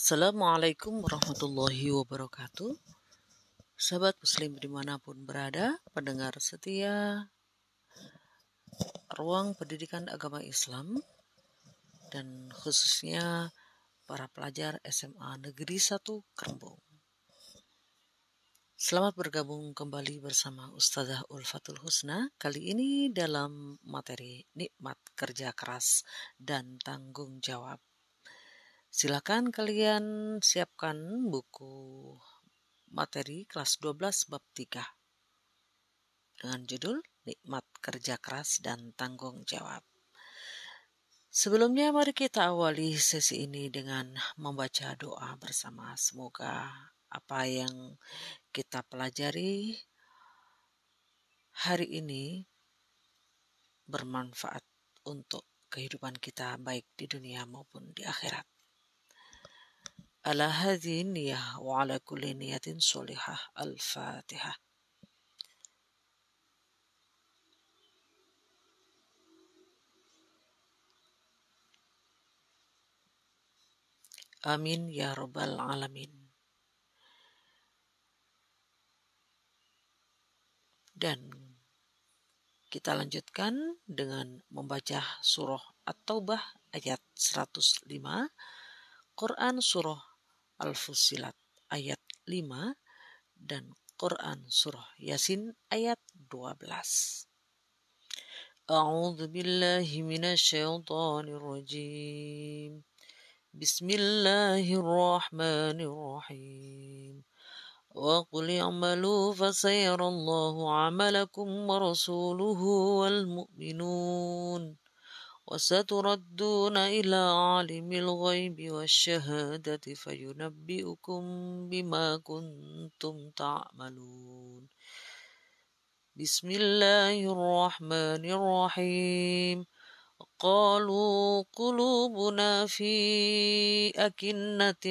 Assalamualaikum warahmatullahi wabarakatuh. Sahabat muslim di mana pun berada, pendengar setia ruang pendidikan agama Islam dan khususnya para pelajar SMA Negeri 1 Kerembung. Selamat bergabung kembali bersama Ustazah Ulfatul Husna kali ini dalam materi nikmat kerja keras dan tanggung jawab Silakan kalian siapkan buku materi kelas 12 bab 3 dengan judul Nikmat Kerja Keras dan Tanggung Jawab. Sebelumnya mari kita awali sesi ini dengan membaca doa bersama. Semoga apa yang kita pelajari hari ini bermanfaat untuk kehidupan kita baik di dunia maupun di akhirat. على هذه النية وعلى كل نية صالحة الفاتحة Amin ya Rabbal 'Alamin. Dan kita lanjutkan dengan membaca surah At-Taubah ayat 105, Quran surah Al-Fusilat ayat 5 dan Quran surah Yasin ayat 12. A'udzu billahi minasyaitonir rajim. Bismillahirrahmanirrahim. وقل اعملوا فسيرى الله عملكم ورسوله والمؤمنون وستردون إلى عالم الغيب والشهادة فينبئكم بما كنتم تعملون. بسم الله الرحمن الرحيم. قالوا قلوبنا في أكنة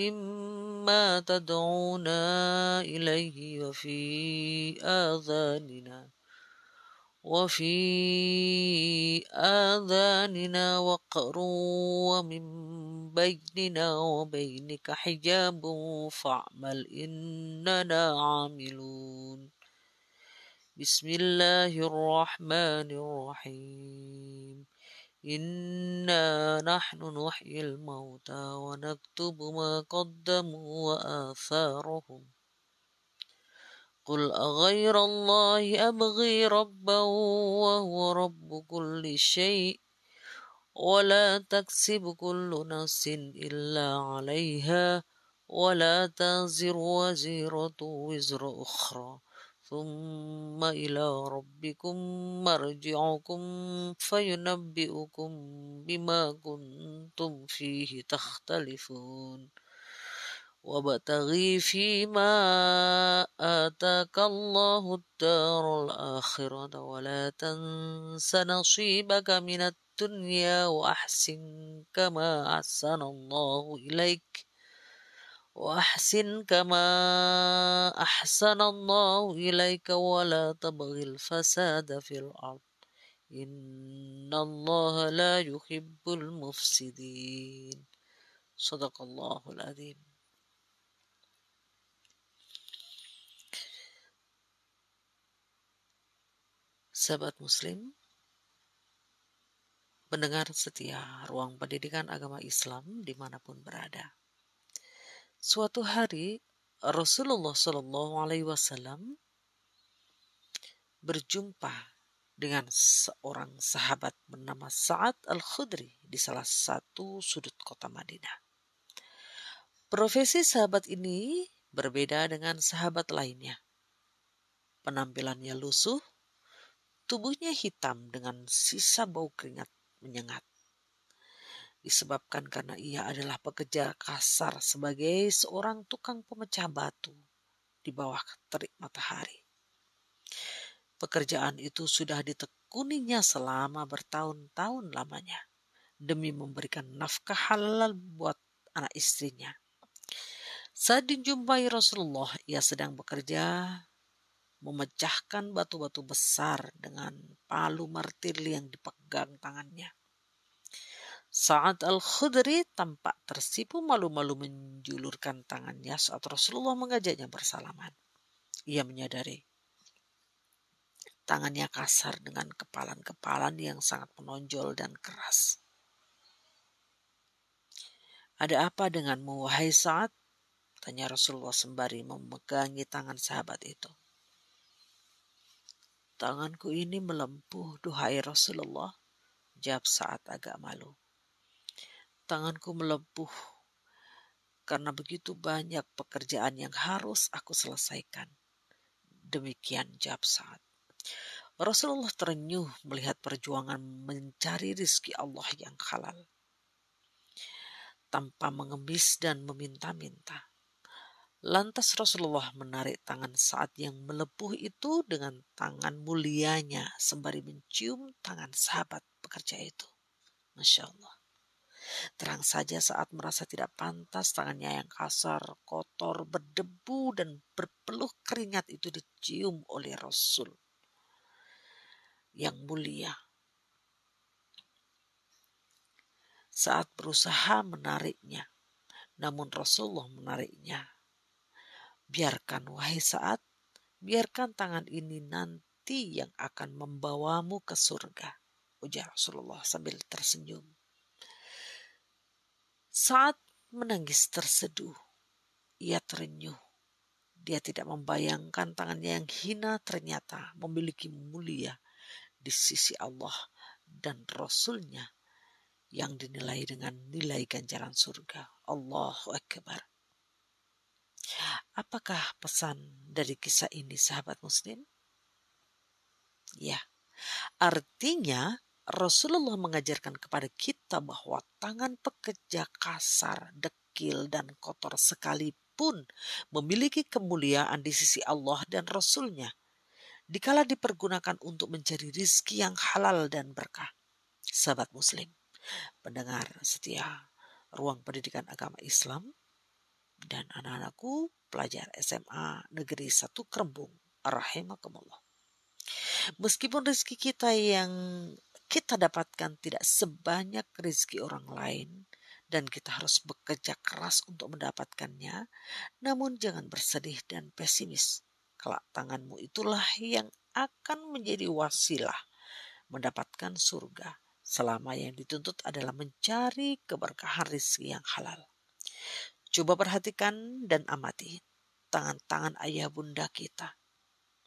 مما تدعونا إليه وفي آذاننا. وفي آذاننا وقر ومن بيننا وبينك حجاب فاعمل إننا عاملون. بسم الله الرحمن الرحيم. إنا نحن نحيي الموتى ونكتب ما قدموا وآثارهم. قل أغير الله أبغي ربا وهو رب كل شيء ولا تكسب كل نفس إلا عليها ولا تزر وزيرة وزر أخرى ثم إلى ربكم مرجعكم فينبئكم بما كنتم فيه تختلفون وابتغي فيما آتاك الله الدار الآخرة ولا تنس نصيبك من الدنيا وأحسن كما أحسن الله إليك وأحسن كما أحسن الله إليك ولا تبغي الفساد في الأرض. إن الله لا يحب المفسدين. صدق الله العظيم. Sahabat Muslim, pendengar setia ruang pendidikan agama Islam di mana pun berada. Suatu hari Rasulullah Shallallahu Alaihi Wasallam berjumpa dengan seorang sahabat bernama Sa'ad al-Khudri di salah satu sudut kota Madinah. Profesi sahabat ini berbeda dengan sahabat lainnya. Penampilannya lusuh, Tubuhnya hitam dengan sisa bau keringat menyengat. Disebabkan karena ia adalah pekerja kasar sebagai seorang tukang pemecah batu di bawah terik matahari. Pekerjaan itu sudah ditekuninya selama bertahun-tahun lamanya demi memberikan nafkah halal buat anak istrinya. Saat dijumpai Rasulullah, ia sedang bekerja memecahkan batu-batu besar dengan palu martir yang dipegang tangannya. Saat Al-Khudri tampak tersipu malu-malu menjulurkan tangannya saat Rasulullah mengajaknya bersalaman. Ia menyadari tangannya kasar dengan kepalan-kepalan yang sangat menonjol dan keras. Ada apa denganmu, wahai saat? Tanya Rasulullah sembari memegangi tangan sahabat itu. Tanganku ini melempuh, duhai Rasulullah. Jawab saat agak malu. Tanganku melepuh karena begitu banyak pekerjaan yang harus aku selesaikan. Demikian jawab saat. Rasulullah terenyuh melihat perjuangan mencari rizki Allah yang halal. Tanpa mengemis dan meminta-minta. Lantas Rasulullah menarik tangan saat yang melepuh itu dengan tangan mulianya sembari mencium tangan sahabat pekerja itu. Masya Allah. Terang saja saat merasa tidak pantas tangannya yang kasar, kotor, berdebu dan berpeluh keringat itu dicium oleh Rasul yang mulia. Saat berusaha menariknya, namun Rasulullah menariknya. Biarkan wahai saat, biarkan tangan ini nanti yang akan membawamu ke surga. Ujar Rasulullah sambil tersenyum. Saat menangis terseduh, ia terenyuh. Dia tidak membayangkan tangannya yang hina ternyata memiliki mulia di sisi Allah dan Rasulnya yang dinilai dengan nilai ganjaran surga. Allahu Akbar. Apakah pesan dari kisah ini sahabat muslim? Ya, artinya Rasulullah mengajarkan kepada kita bahwa tangan pekerja kasar, dekil, dan kotor sekalipun memiliki kemuliaan di sisi Allah dan Rasulnya. Dikala dipergunakan untuk mencari rizki yang halal dan berkah. Sahabat muslim, pendengar setia ruang pendidikan agama Islam, dan anak-anakku pelajar SMA Negeri 1 Kerembung, rahimakumullah. Meskipun rezeki kita yang kita dapatkan tidak sebanyak rezeki orang lain dan kita harus bekerja keras untuk mendapatkannya, namun jangan bersedih dan pesimis. Kelak tanganmu itulah yang akan menjadi wasilah mendapatkan surga selama yang dituntut adalah mencari keberkahan rezeki yang halal. Coba perhatikan dan amati tangan-tangan ayah bunda kita.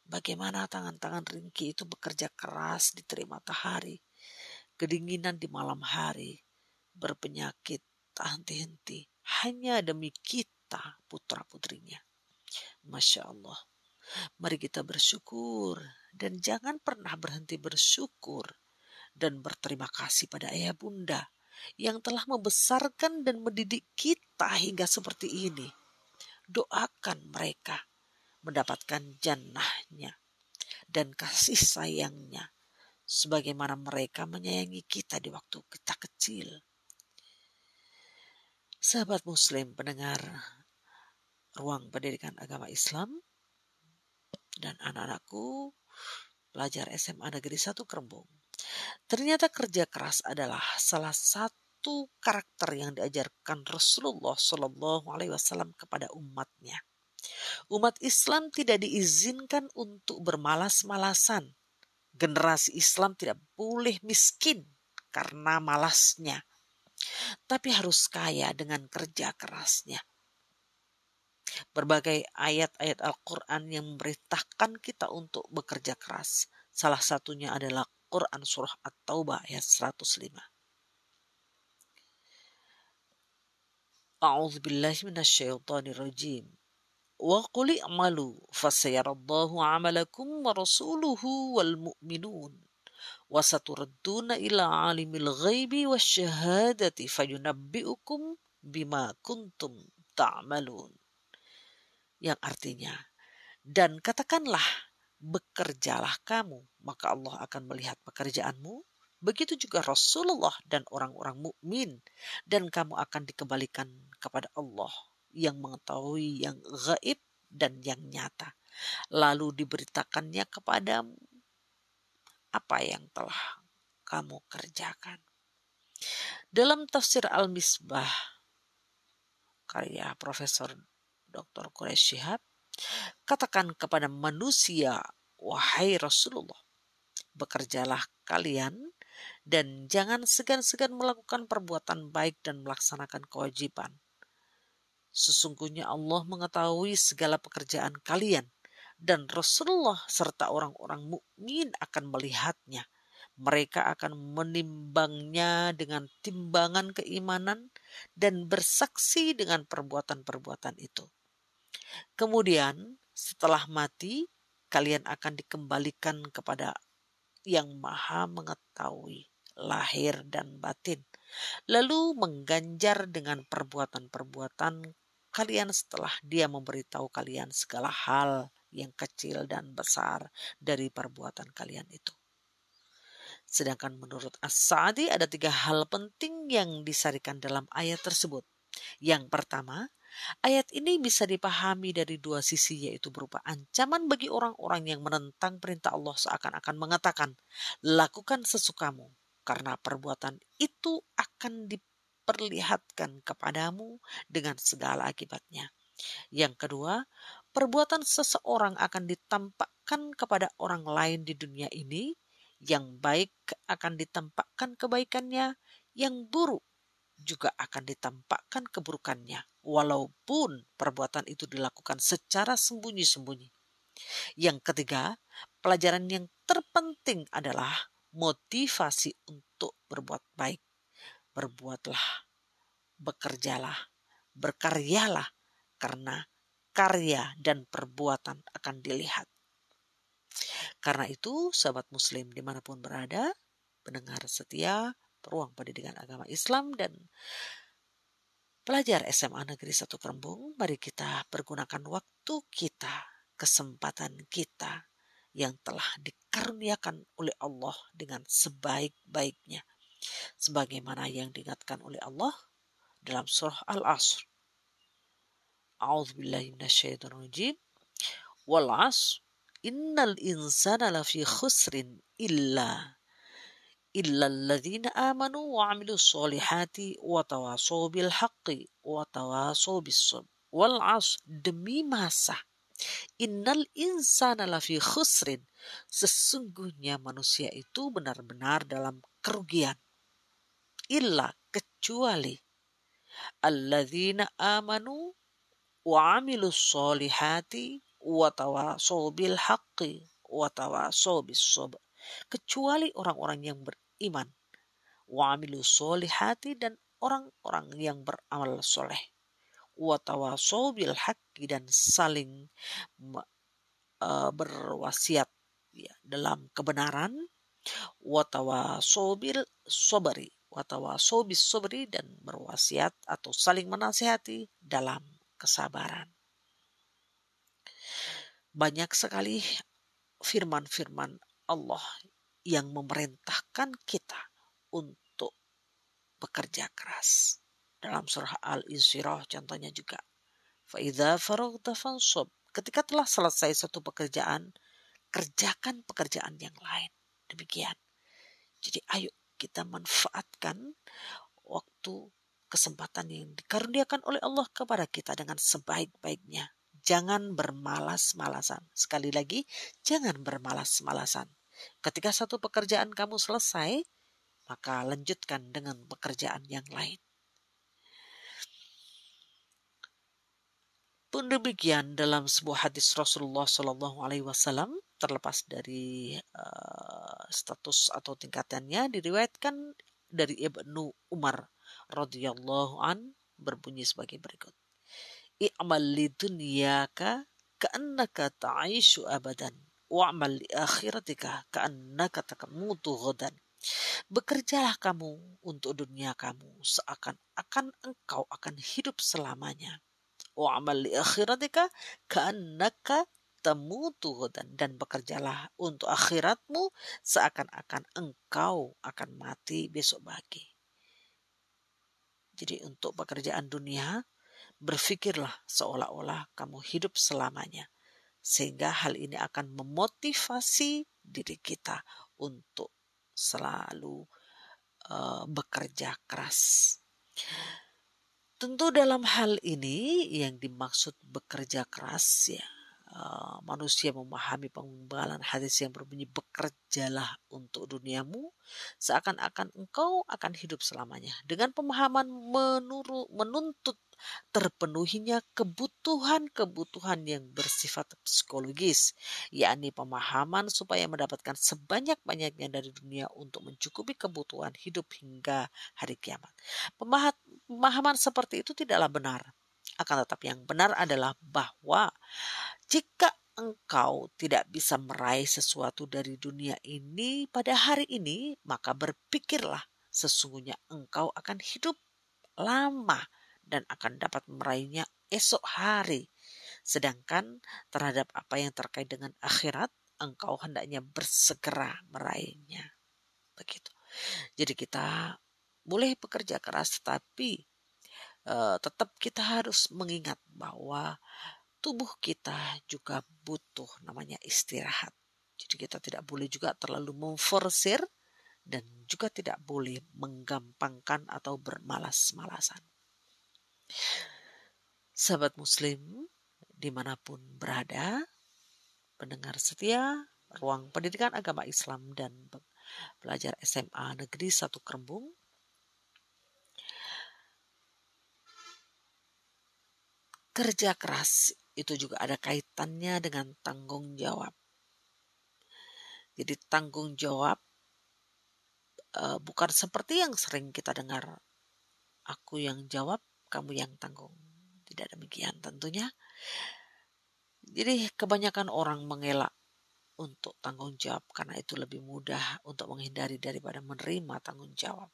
Bagaimana tangan-tangan ringki itu bekerja keras di terik matahari, kedinginan di malam hari, berpenyakit tak henti-henti hanya demi kita putra-putrinya. Masya Allah. Mari kita bersyukur dan jangan pernah berhenti bersyukur dan berterima kasih pada ayah bunda yang telah membesarkan dan mendidik kita hingga seperti ini. Doakan mereka mendapatkan jannahnya dan kasih sayangnya sebagaimana mereka menyayangi kita di waktu kita kecil. Sahabat Muslim pendengar ruang pendidikan agama Islam dan anak-anakku pelajar SMA Negeri 1 Kerembung. Ternyata kerja keras adalah salah satu karakter yang diajarkan Rasulullah Shallallahu Alaihi Wasallam kepada umatnya. Umat Islam tidak diizinkan untuk bermalas-malasan generasi Islam tidak boleh miskin karena malasnya, tapi harus kaya dengan kerja kerasnya. Berbagai ayat-ayat Al-Quran yang memerintahkan kita untuk bekerja keras. Salah satunya adalah Quran Surah At-Taubah ayat 105. A'udzu billahi minasyaitonir rajim. وقل اعملوا فسيرى الله عملكم ورسوله والمؤمنون وستردون إلى عالم الغيب والشهادة فينبئكم بما كنتم تعملون yang artinya dan katakanlah bekerjalah kamu maka Allah akan melihat pekerjaanmu begitu juga Rasulullah dan orang-orang mukmin dan kamu akan dikembalikan kepada Allah yang mengetahui yang gaib dan yang nyata. Lalu diberitakannya kepadamu apa yang telah kamu kerjakan. Dalam tafsir Al-Misbah karya Profesor Dr. Quraish Shihab, katakan kepada manusia, wahai Rasulullah, bekerjalah kalian dan jangan segan-segan melakukan perbuatan baik dan melaksanakan kewajiban. Sesungguhnya Allah mengetahui segala pekerjaan kalian dan Rasulullah serta orang-orang mukmin akan melihatnya mereka akan menimbangnya dengan timbangan keimanan dan bersaksi dengan perbuatan-perbuatan itu. Kemudian, setelah mati, kalian akan dikembalikan kepada yang Maha Mengetahui lahir dan batin, lalu mengganjar dengan perbuatan-perbuatan kalian setelah Dia memberitahu kalian segala hal yang kecil dan besar dari perbuatan kalian itu. Sedangkan menurut As-Sa'di ada tiga hal penting yang disarikan dalam ayat tersebut. Yang pertama, ayat ini bisa dipahami dari dua sisi yaitu berupa ancaman bagi orang-orang yang menentang perintah Allah seakan-akan mengatakan, lakukan sesukamu karena perbuatan itu akan diperlihatkan kepadamu dengan segala akibatnya. Yang kedua, perbuatan seseorang akan ditampakkan kepada orang lain di dunia ini yang baik akan ditampakkan kebaikannya, yang buruk juga akan ditampakkan keburukannya, walaupun perbuatan itu dilakukan secara sembunyi-sembunyi. Yang ketiga, pelajaran yang terpenting adalah motivasi untuk berbuat baik. Berbuatlah, bekerjalah, berkaryalah, karena karya dan perbuatan akan dilihat. Karena itu, sahabat muslim di mana pun berada, pendengar setia, peruang pendidikan agama Islam dan pelajar SMA Negeri 1 Kerembung, mari kita pergunakan waktu kita, kesempatan kita yang telah dikaruniakan oleh Allah dengan sebaik-baiknya. Sebagaimana yang diingatkan oleh Allah dalam surah Al-Asr. A'udzubillahi minasyaitonirrajim. Wal 'asr innal insana lafi khusrin illa illa alladhina amanu wa amilu solihati wa tawasaw bil haqqi wa tawasaw bis wal as demi masa innal insana lafi khusrin sesungguhnya manusia itu benar-benar dalam kerugian. Illa kecuali alladzina amanu wa amilu solihati watawaso bil haqqi watawaso bis kecuali orang-orang yang beriman. Wa amilu solihati dan orang-orang yang beramal soleh. Watawaso bil haqqi dan saling uh, berwasiat ya, dalam kebenaran. Watawaso bil sobri watawaso bis sobri dan berwasiat atau saling menasihati dalam kesabaran. Banyak sekali firman-firman Allah yang memerintahkan kita untuk bekerja keras. Dalam surah Al-Insyirah contohnya juga. Fa'idha. Ketika telah selesai satu pekerjaan, kerjakan pekerjaan yang lain. Demikian. Jadi ayo kita manfaatkan waktu kesempatan yang dikaruniakan oleh Allah kepada kita dengan sebaik-baiknya jangan bermalas-malasan. Sekali lagi, jangan bermalas-malasan. Ketika satu pekerjaan kamu selesai, maka lanjutkan dengan pekerjaan yang lain. Pun demikian dalam sebuah hadis Rasulullah Shallallahu Alaihi Wasallam terlepas dari uh, status atau tingkatannya diriwayatkan dari Ibnu Umar radhiyallahu an berbunyi sebagai berikut i'mal li dunyaka ka'annaka ta'ishu abadan wa'mal li akhiratika ka'annaka takamutu ghadan Bekerjalah kamu untuk dunia kamu seakan-akan engkau akan hidup selamanya. Wa'amal li akhiratika ka'annaka tamutu ghadan dan bekerjalah untuk akhiratmu seakan-akan engkau akan mati besok pagi. Jadi untuk pekerjaan dunia berpikirlah seolah-olah kamu hidup selamanya. Sehingga hal ini akan memotivasi diri kita untuk selalu uh, bekerja keras. Tentu dalam hal ini yang dimaksud bekerja keras ya uh, manusia memahami pengumbalan hadis yang berbunyi bekerjalah untuk duniamu seakan-akan engkau akan hidup selamanya dengan pemahaman menuru, menuntut terpenuhinya kebutuhan-kebutuhan yang bersifat psikologis, yakni pemahaman supaya mendapatkan sebanyak-banyaknya dari dunia untuk mencukupi kebutuhan hidup hingga hari kiamat. Pemahaman seperti itu tidaklah benar. Akan tetapi yang benar adalah bahwa jika engkau tidak bisa meraih sesuatu dari dunia ini pada hari ini, maka berpikirlah sesungguhnya engkau akan hidup lama dan akan dapat meraihnya esok hari. Sedangkan terhadap apa yang terkait dengan akhirat, engkau hendaknya bersegera meraihnya. Begitu. Jadi kita boleh bekerja keras tetapi uh, tetap kita harus mengingat bahwa tubuh kita juga butuh namanya istirahat. Jadi kita tidak boleh juga terlalu memforsir dan juga tidak boleh menggampangkan atau bermalas-malasan. Sahabat Muslim, di mana pun berada, pendengar setia, ruang pendidikan agama Islam dan pelajar SMA Negeri Satu Kerembung, kerja keras itu juga ada kaitannya dengan tanggung jawab. Jadi tanggung jawab uh, bukan seperti yang sering kita dengar. Aku yang jawab, kamu yang tanggung. Tidak demikian tentunya. Jadi kebanyakan orang mengelak untuk tanggung jawab karena itu lebih mudah untuk menghindari daripada menerima tanggung jawab.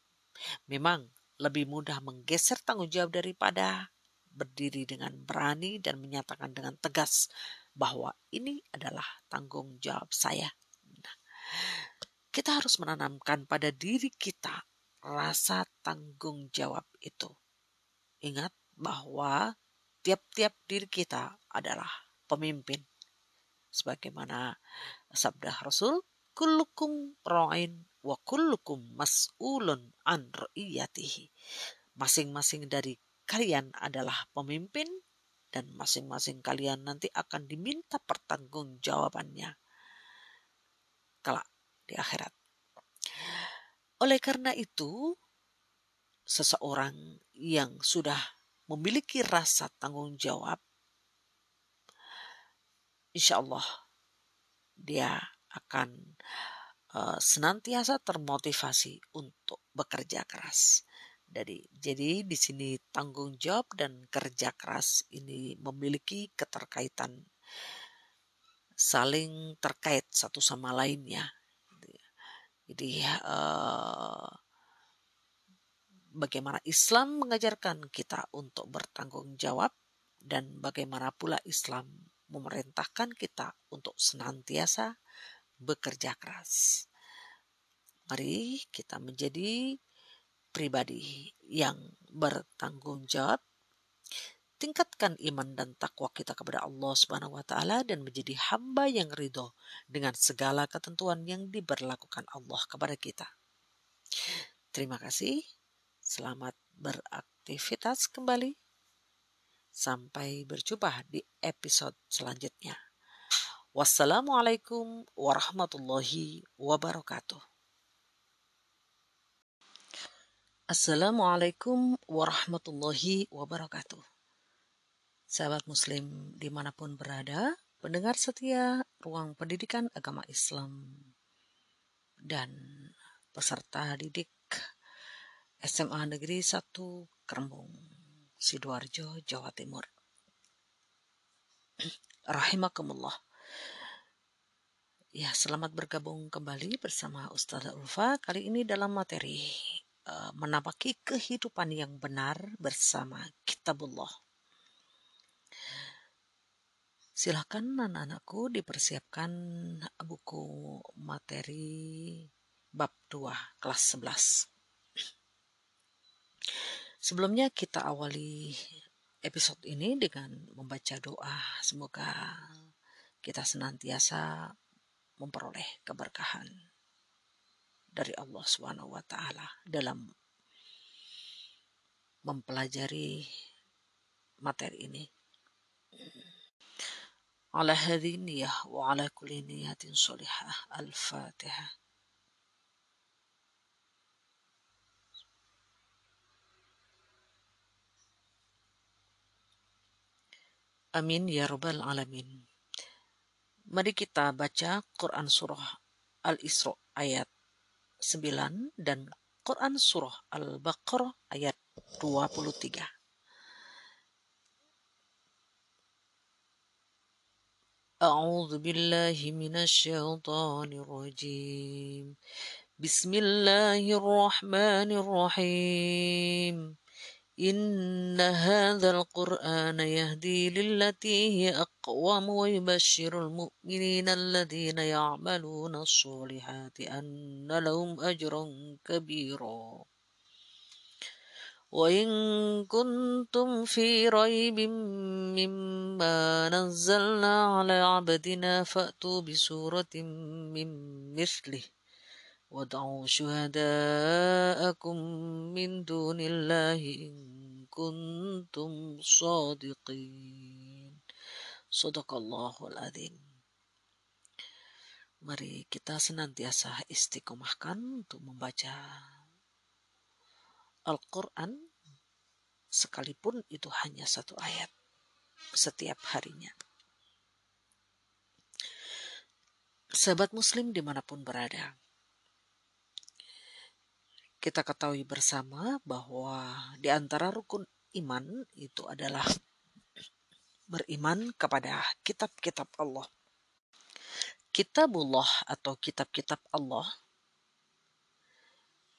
Memang lebih mudah menggeser tanggung jawab daripada berdiri dengan berani dan menyatakan dengan tegas bahwa ini adalah tanggung jawab saya. Nah, kita harus menanamkan pada diri kita rasa tanggung jawab itu. Ingat bahwa tiap-tiap diri kita adalah pemimpin. Sebagaimana sabda Rasul, kullukum ra'in wa kullukum mas'ulun an ra'iyatihi. Masing-masing dari kalian adalah pemimpin dan masing-masing kalian nanti akan diminta pertanggungjawabannya kelak di akhirat. Oleh karena itu, seseorang yang sudah memiliki rasa tanggung jawab, insya Allah dia akan uh, senantiasa termotivasi untuk bekerja keras. Jadi, jadi di sini tanggung jawab dan kerja keras ini memiliki keterkaitan saling terkait satu sama lainnya. Jadi uh, bagaimana Islam mengajarkan kita untuk bertanggung jawab dan bagaimana pula Islam memerintahkan kita untuk senantiasa bekerja keras. Mari kita menjadi pribadi yang bertanggung jawab tingkatkan iman dan takwa kita kepada Allah Subhanahu wa taala dan menjadi hamba yang ridho dengan segala ketentuan yang diberlakukan Allah kepada kita. Terima kasih. Selamat beraktivitas kembali. Sampai berjumpa di episode selanjutnya. Wassalamualaikum warahmatullahi wabarakatuh. Assalamualaikum warahmatullahi wabarakatuh. Sahabat Muslim di mana pun berada, pendengar setia ruang pendidikan agama Islam dan peserta didik SMA Negeri 1 Kerembung, Sidoarjo, Jawa Timur. Rahimakumullah. Ya, selamat bergabung kembali bersama Ustazah Ulfa kali ini dalam materi uh, menapaki kehidupan yang benar bersama Kitabullah. Silakan anak-anakku dipersiapkan buku materi bab 2 kelas 11. Sebelumnya kita awali episode ini dengan membaca doa. Semoga kita senantiasa memperoleh keberkahan dari Allah Subhanahu wa taala dalam mempelajari materi ini. على هذه النية وعلى كل نية صالحة الفاتحة Amin ya Rabbal Alamin. Mari kita baca Quran Surah Al-Isra ayat 9 dan Quran Surah Al-Baqarah ayat 23. أعوذ بالله من الشيطان الرجيم بسم الله الرحمن الرحيم إن هذا القرآن يهدي للتي هي أقوم ويبشر المؤمنين الذين يعملون الصالحات أن لهم أجرا كبيرا. وإن كنتم في ريب مما نزلنا على عبدنا فأتوا بسورة من مثله. وادعوا شهداءكم من دون الله إن كنتم صادقين صدق الله العظيم Mari kita senantiasa istiqomahkan untuk membaca Al-Quran sekalipun itu hanya satu ayat setiap harinya. Sahabat muslim dimanapun berada, kita ketahui bersama bahwa di antara rukun iman itu adalah beriman kepada kitab-kitab Allah. Kitabullah atau kitab-kitab Allah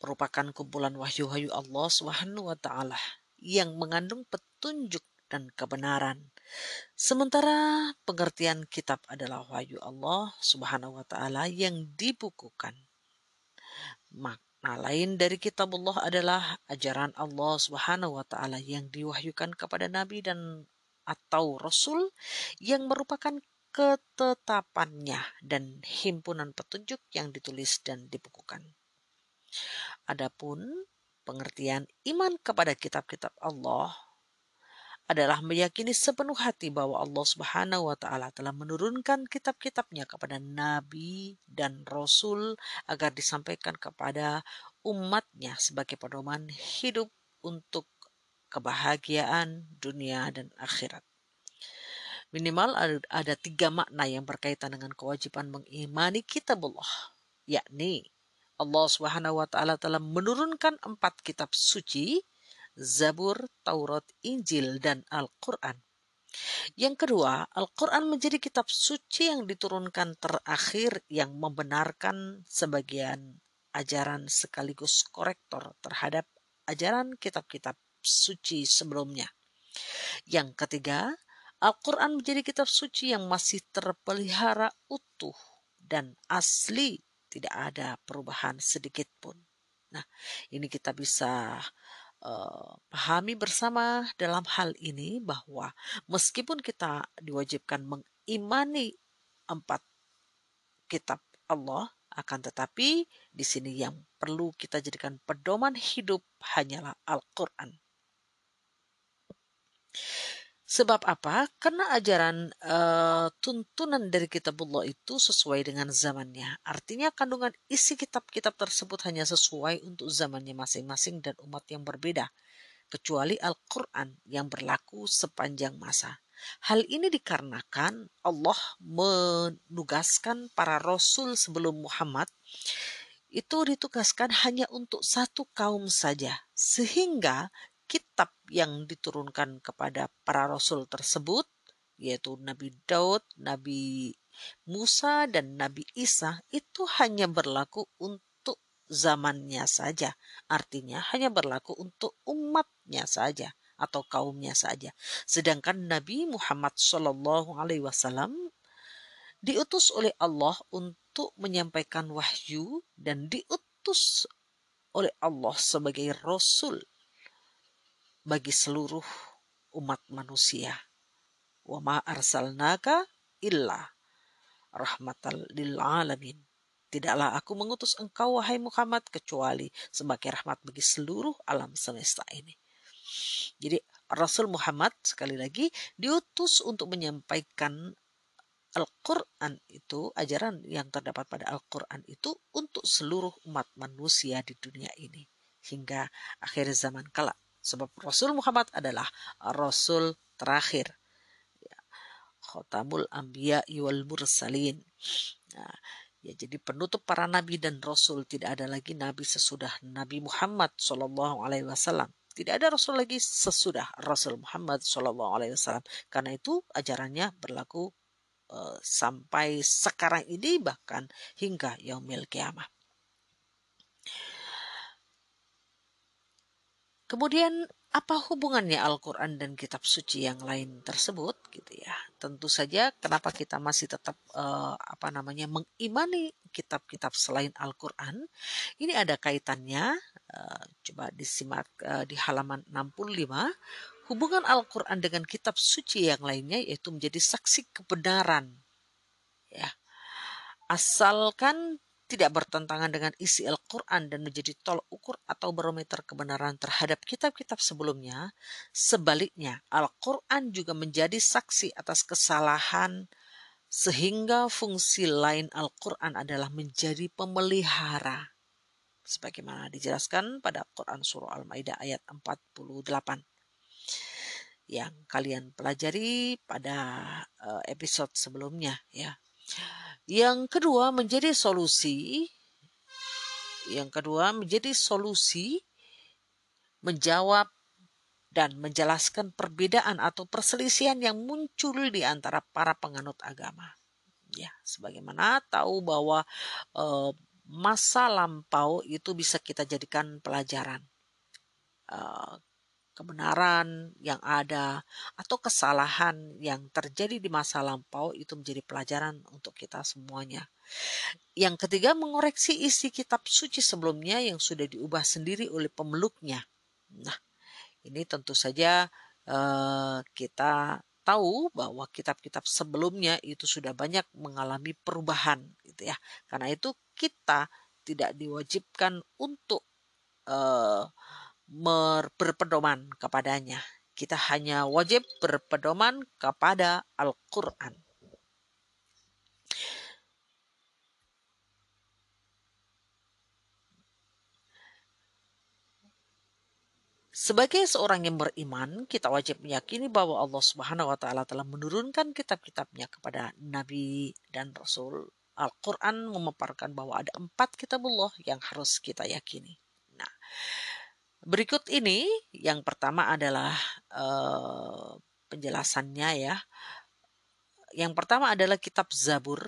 merupakan kumpulan wahyu-wahyu Allah Subhanahu wa taala yang mengandung petunjuk dan kebenaran. Sementara pengertian kitab adalah wahyu Allah Subhanahu wa taala yang dibukukan. Maka Nah, lain dari kitabullah adalah ajaran Allah Subhanahu wa taala yang diwahyukan kepada nabi dan atau rasul yang merupakan ketetapannya dan himpunan petunjuk yang ditulis dan dibukukan. Adapun pengertian iman kepada kitab-kitab Allah adalah meyakini sepenuh hati bahwa Allah Subhanahu wa taala telah menurunkan kitab-kitabnya kepada nabi dan rasul agar disampaikan kepada umatnya sebagai pedoman hidup untuk kebahagiaan dunia dan akhirat. Minimal ada, tiga makna yang berkaitan dengan kewajiban mengimani kitabullah, yakni Allah Subhanahu wa taala telah menurunkan empat kitab suci Zabur, Taurat, Injil, dan Al-Quran. Yang kedua, Al-Quran menjadi kitab suci yang diturunkan terakhir yang membenarkan sebagian ajaran sekaligus korektor terhadap ajaran kitab-kitab suci sebelumnya. Yang ketiga, Al-Quran menjadi kitab suci yang masih terpelihara utuh dan asli, tidak ada perubahan sedikit pun. Nah, ini kita bisa uh, pahami bersama dalam hal ini bahwa meskipun kita diwajibkan mengimani empat kitab Allah, akan tetapi di sini yang perlu kita jadikan pedoman hidup hanyalah Al-Quran. Sebab apa? Karena ajaran uh, tuntunan dari kitabullah itu sesuai dengan zamannya. Artinya kandungan isi kitab-kitab tersebut hanya sesuai untuk zamannya masing-masing dan umat yang berbeda. Kecuali Al-Quran yang berlaku sepanjang masa. Hal ini dikarenakan Allah menugaskan para rasul sebelum Muhammad itu ditugaskan hanya untuk satu kaum saja. Sehingga kitab yang diturunkan kepada para rasul tersebut yaitu Nabi Daud, Nabi Musa dan Nabi Isa itu hanya berlaku untuk zamannya saja. Artinya hanya berlaku untuk umatnya saja atau kaumnya saja. Sedangkan Nabi Muhammad Shallallahu Alaihi Wasallam diutus oleh Allah untuk menyampaikan wahyu dan diutus oleh Allah sebagai Rasul bagi seluruh umat manusia. Wa ma arsalnaka illa rahmatal lil alamin. Tidaklah aku mengutus engkau, wahai Muhammad, kecuali sebagai rahmat bagi seluruh alam semesta ini. Jadi Rasul Muhammad sekali lagi diutus untuk menyampaikan Al-Quran itu, ajaran yang terdapat pada Al-Quran itu untuk seluruh umat manusia di dunia ini. Hingga akhir zaman kala. Sebab Rasul Muhammad adalah Rasul terakhir. Ya, Khotamul Anbiya wal Mursalin. Nah, ya, jadi penutup para nabi dan rasul tidak ada lagi nabi sesudah Nabi Muhammad Shallallahu Alaihi Wasallam. Tidak ada rasul lagi sesudah Rasul Muhammad Shallallahu Alaihi Wasallam. Karena itu ajarannya berlaku uh, sampai sekarang ini bahkan hingga yaumil kiamah. Kemudian apa hubungannya Al-Quran dan kitab suci yang lain tersebut gitu ya tentu saja kenapa kita masih tetap uh, apa namanya mengimani kitab-kitab selain Al-Quran ini ada kaitannya uh, coba disimak uh, di halaman 65 Hubungan Al-Quran dengan kitab suci yang lainnya yaitu menjadi saksi kebenaran. Ya. Asalkan tidak bertentangan dengan isi Al-Quran dan menjadi tolak ukur atau barometer kebenaran terhadap kitab-kitab sebelumnya. Sebaliknya, Al-Quran juga menjadi saksi atas kesalahan sehingga fungsi lain Al-Quran adalah menjadi pemelihara. Sebagaimana dijelaskan pada Quran Surah Al-Ma'idah ayat 48 yang kalian pelajari pada uh, episode sebelumnya ya. Yang kedua menjadi solusi yang kedua menjadi solusi menjawab dan menjelaskan perbedaan atau perselisihan yang muncul di antara para penganut agama. Ya, sebagaimana tahu bahwa uh, masa lampau itu bisa kita jadikan pelajaran. Uh, kebenaran yang ada atau kesalahan yang terjadi di masa lampau itu menjadi pelajaran untuk kita semuanya. Yang ketiga, mengoreksi isi kitab suci sebelumnya yang sudah diubah sendiri oleh pemeluknya. Nah, ini tentu saja uh, kita tahu bahwa kitab-kitab sebelumnya itu sudah banyak mengalami perubahan gitu ya. Karena itu kita tidak diwajibkan untuk uh, berpedoman kepadanya. Kita hanya wajib berpedoman kepada Al-Quran. Sebagai seorang yang beriman, kita wajib meyakini bahwa Allah Subhanahu wa taala telah menurunkan kitab-kitabnya kepada nabi dan rasul. Al-Qur'an memaparkan bahwa ada empat kitabullah yang harus kita yakini. Nah, Berikut ini yang pertama adalah uh, penjelasannya ya. Yang pertama adalah kitab Zabur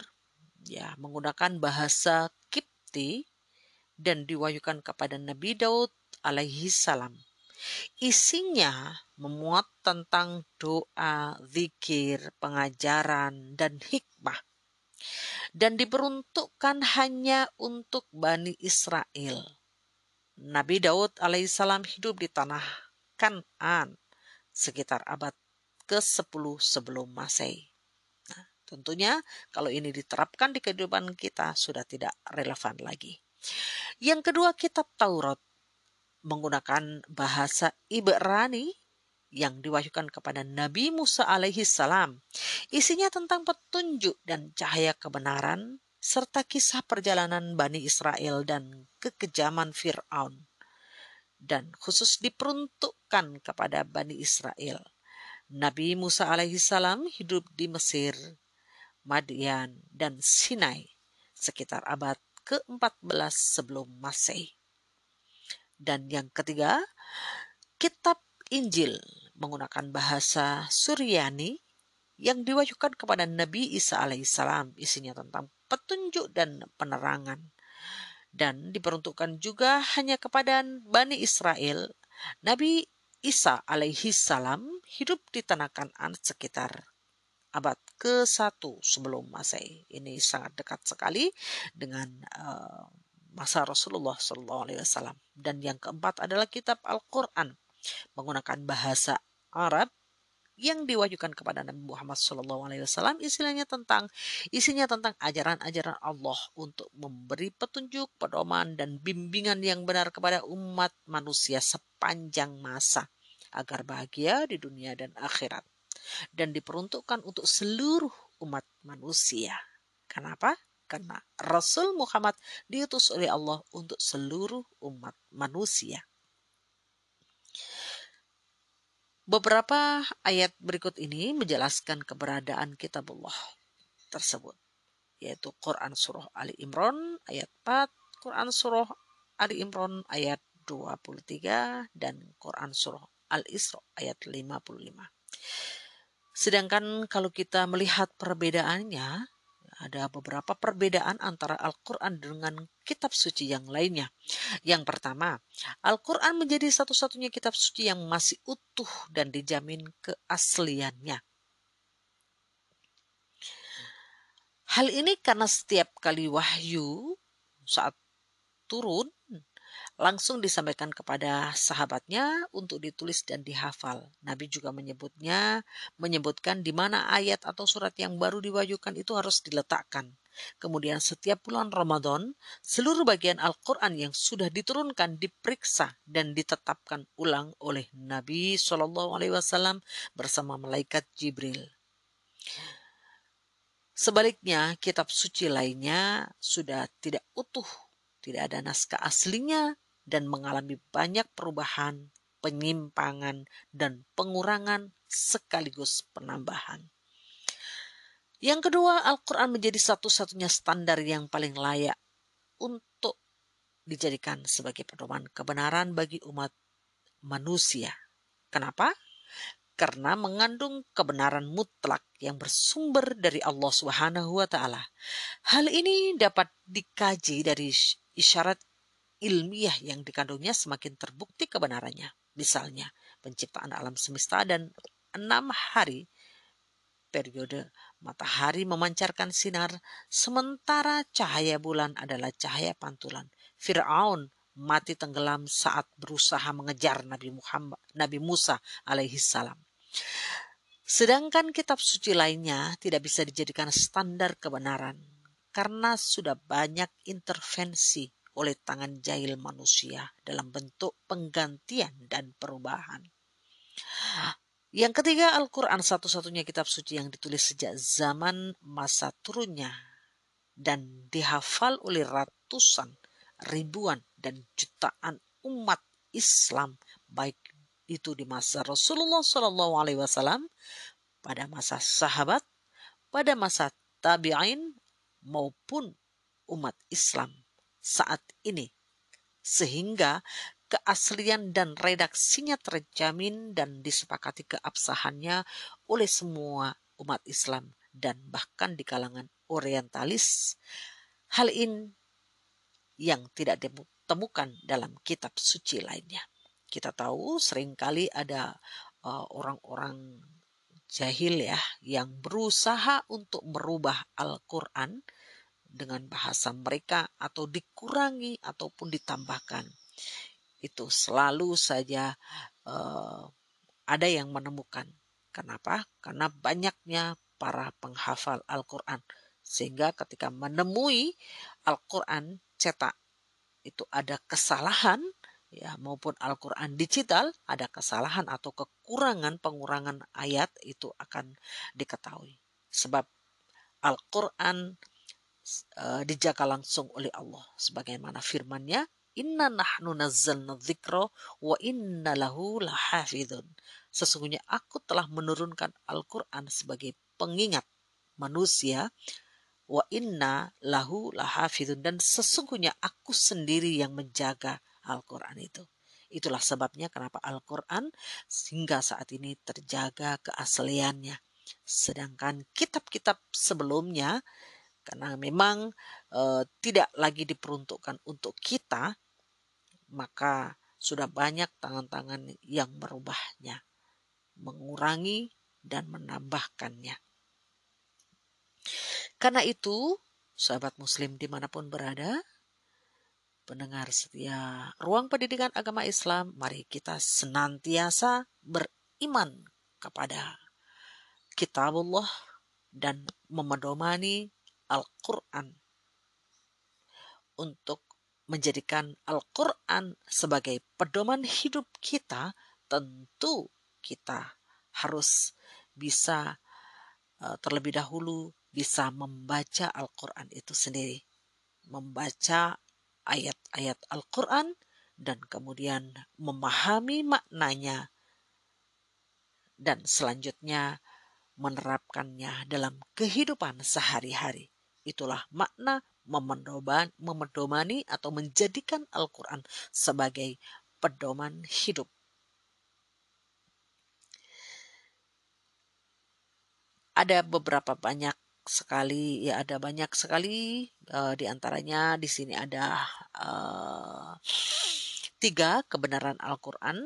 ya menggunakan bahasa Kipti dan diwahyukan kepada Nabi Daud alaihi salam. Isinya memuat tentang doa, zikir, pengajaran, dan hikmah. Dan diperuntukkan hanya untuk Bani Israel Nabi Daud alaihissalam hidup di tanah Kanan sekitar abad ke-10 sebelum Masehi. Nah, tentunya kalau ini diterapkan di kehidupan kita sudah tidak relevan lagi. Yang kedua kitab Taurat menggunakan bahasa Ibrani yang diwahyukan kepada Nabi Musa alaihi salam. Isinya tentang petunjuk dan cahaya kebenaran serta kisah perjalanan Bani Israel dan kekejaman Fir'aun dan khusus diperuntukkan kepada Bani Israel. Nabi Musa alaihissalam hidup di Mesir, Madian, dan Sinai sekitar abad ke-14 sebelum Masehi. Dan yang ketiga, kitab Injil menggunakan bahasa Suryani yang diwahyukan kepada Nabi Isa alaihissalam isinya tentang petunjuk dan penerangan dan diperuntukkan juga hanya kepada Bani Israel. Nabi Isa alaihi salam hidup di tanah Kanan sekitar abad ke-1 sebelum Masehi. Ini sangat dekat sekali dengan uh, masa Rasulullah wasallam. Dan yang keempat adalah kitab Al-Qur'an menggunakan bahasa Arab yang diwahyukan kepada Nabi Muhammad SAW istilahnya tentang isinya tentang ajaran-ajaran Allah untuk memberi petunjuk, pedoman dan bimbingan yang benar kepada umat manusia sepanjang masa agar bahagia di dunia dan akhirat dan diperuntukkan untuk seluruh umat manusia. Kenapa? Karena Rasul Muhammad diutus oleh Allah untuk seluruh umat manusia. Beberapa ayat berikut ini menjelaskan keberadaan kitabullah tersebut, yaitu Quran Surah Ali Imran ayat 4, Quran Surah Ali Imran ayat 23, dan Quran Surah Al-Isra ayat 55. Sedangkan kalau kita melihat perbedaannya, ada beberapa perbedaan antara Al-Quran dengan kitab suci yang lainnya. Yang pertama, Al-Quran menjadi satu-satunya kitab suci yang masih utuh dan dijamin keasliannya. Hal ini karena setiap kali wahyu saat turun langsung disampaikan kepada sahabatnya untuk ditulis dan dihafal. Nabi juga menyebutnya, menyebutkan di mana ayat atau surat yang baru diwajukan itu harus diletakkan. Kemudian setiap bulan Ramadan, seluruh bagian Al-Quran yang sudah diturunkan diperiksa dan ditetapkan ulang oleh Nabi Shallallahu Alaihi Wasallam bersama malaikat Jibril. Sebaliknya, kitab suci lainnya sudah tidak utuh, tidak ada naskah aslinya, dan mengalami banyak perubahan, penyimpangan, dan pengurangan sekaligus penambahan. Yang kedua, Al-Quran menjadi satu-satunya standar yang paling layak untuk dijadikan sebagai pedoman kebenaran bagi umat manusia. Kenapa? Karena mengandung kebenaran mutlak yang bersumber dari Allah Subhanahu wa taala. Hal ini dapat dikaji dari isyarat ilmiah yang dikandungnya semakin terbukti kebenarannya. Misalnya, penciptaan alam semesta dan enam hari periode matahari memancarkan sinar, sementara cahaya bulan adalah cahaya pantulan. Fir'aun mati tenggelam saat berusaha mengejar Nabi Muhammad, Nabi Musa alaihi salam. Sedangkan kitab suci lainnya tidak bisa dijadikan standar kebenaran karena sudah banyak intervensi oleh tangan jahil manusia dalam bentuk penggantian dan perubahan. Yang ketiga, Al-Quran satu-satunya kitab suci yang ditulis sejak zaman masa turunnya dan dihafal oleh ratusan, ribuan, dan jutaan umat Islam baik itu di masa Rasulullah Shallallahu Alaihi Wasallam, pada masa sahabat, pada masa tabi'in maupun umat Islam saat ini. Sehingga keaslian dan redaksinya terjamin dan disepakati keabsahannya oleh semua umat Islam dan bahkan di kalangan orientalis. Hal ini yang tidak ditemukan dalam kitab suci lainnya. Kita tahu sering kali ada uh, orang-orang uh, jahil ya yang berusaha untuk merubah Al-Qur'an dengan bahasa mereka atau dikurangi ataupun ditambahkan. Itu selalu saja uh, ada yang menemukan. Kenapa? Karena banyaknya para penghafal Al-Quran. Sehingga ketika menemui Al-Quran cetak itu ada kesalahan ya maupun Al-Quran digital ada kesalahan atau kekurangan pengurangan ayat itu akan diketahui sebab Al-Quran uh, dijaga langsung oleh Allah sebagaimana firman-Nya Inna nahnu nazzalna dzikra wa inna lahu lahafidun. Sesungguhnya aku telah menurunkan Al-Qur'an sebagai pengingat manusia wa inna lahu lahafidun dan sesungguhnya aku sendiri yang menjaga Al-Qur'an itu. Itulah sebabnya kenapa Al-Qur'an hingga saat ini terjaga keasliannya. Sedangkan kitab-kitab sebelumnya karena memang e, tidak lagi diperuntukkan untuk kita, maka sudah banyak tangan-tangan yang merubahnya, mengurangi dan menambahkannya. Karena itu, sahabat muslim di mana pun berada, pendengar setia ruang pendidikan agama Islam, mari kita senantiasa beriman kepada kitabullah dan memedomani Al-Quran untuk menjadikan Al-Quran sebagai pedoman hidup kita, tentu kita harus bisa uh, terlebih dahulu bisa membaca Al-Quran itu sendiri. Membaca ayat-ayat Al-Quran dan kemudian memahami maknanya dan selanjutnya menerapkannya dalam kehidupan sehari-hari. Itulah makna memedomani atau menjadikan Al-Quran sebagai pedoman hidup. Ada beberapa banyak sekali ya ada banyak sekali uh, di antaranya di sini ada uh, tiga kebenaran Al-Quran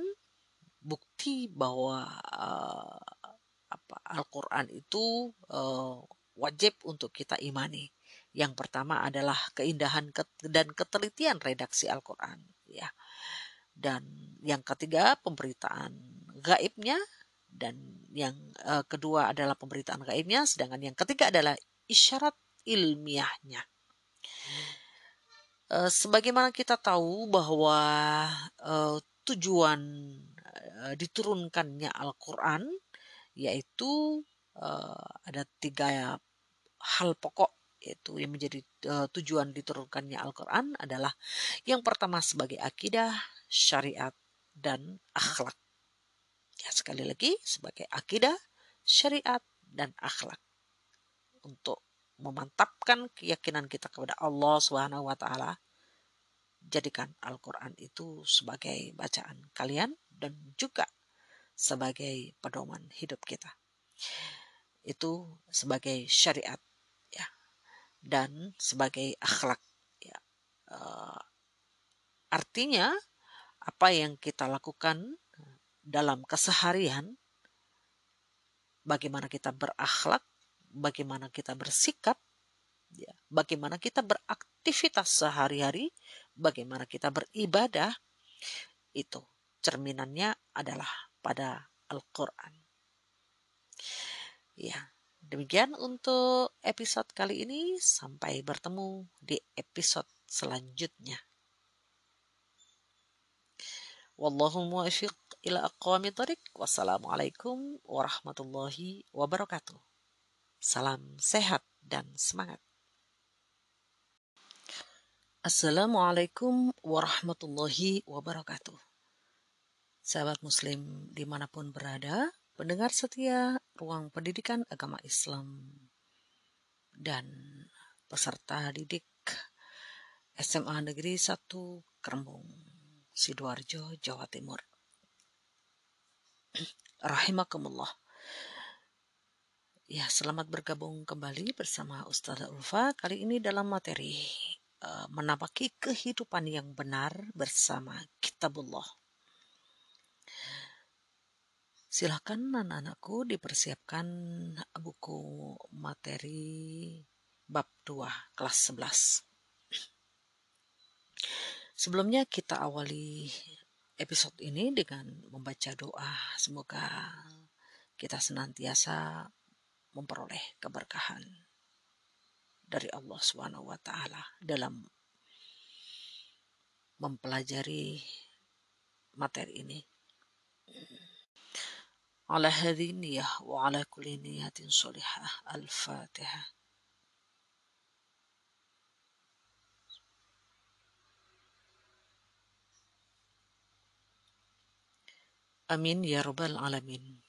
bukti bahwa uh, Al-Quran itu uh, wajib untuk kita imani. Yang pertama adalah keindahan dan ketelitian redaksi Al-Quran, ya. Dan yang ketiga pemberitaan gaibnya dan yang uh, kedua adalah pemberitaan gaibnya, sedangkan yang ketiga adalah isyarat ilmiahnya. Uh, sebagaimana kita tahu bahwa uh, tujuan diturunkannya Al-Quran yaitu uh, ada tiga hal pokok yaitu yang menjadi uh, tujuan diturunkannya Al-Quran adalah yang pertama sebagai akidah, syariat, dan akhlak. Ya, sekali lagi sebagai akidah, syariat, dan akhlak. Untuk memantapkan keyakinan kita kepada Allah Subhanahu wa taala, jadikan Al-Qur'an itu sebagai bacaan kalian dan juga sebagai pedoman hidup kita. Itu sebagai syariat ya dan sebagai akhlak ya. Uh, artinya apa yang kita lakukan dalam keseharian bagaimana kita berakhlak, bagaimana kita bersikap, ya, bagaimana kita beraktivitas sehari-hari, bagaimana kita beribadah, itu cerminannya adalah pada Al-Quran. Ya, demikian untuk episode kali ini. Sampai bertemu di episode selanjutnya. Wallahu muwafiq ila aqwami tariq. Wassalamualaikum warahmatullahi wabarakatuh. Salam sehat dan semangat. Assalamualaikum warahmatullahi wabarakatuh. Sahabat Muslim di mana pun berada, pendengar setia ruang pendidikan agama Islam dan peserta didik SMA Negeri 1 Kerembung, Sidoarjo, Jawa Timur. Rahimakumullah. Ya, selamat bergabung kembali bersama Ustazah Ulfa kali ini dalam materi uh, menapaki kehidupan yang benar bersama Kitabullah Silakan anak-anakku dipersiapkan buku materi bab 2 kelas 11. Sebelumnya kita awali episode ini dengan membaca doa. Semoga kita senantiasa memperoleh keberkahan dari Allah taala dalam mempelajari materi ini. على هذه النية وعلى كل نية صالحة الفاتحة Amin ya Rabbal Alamin.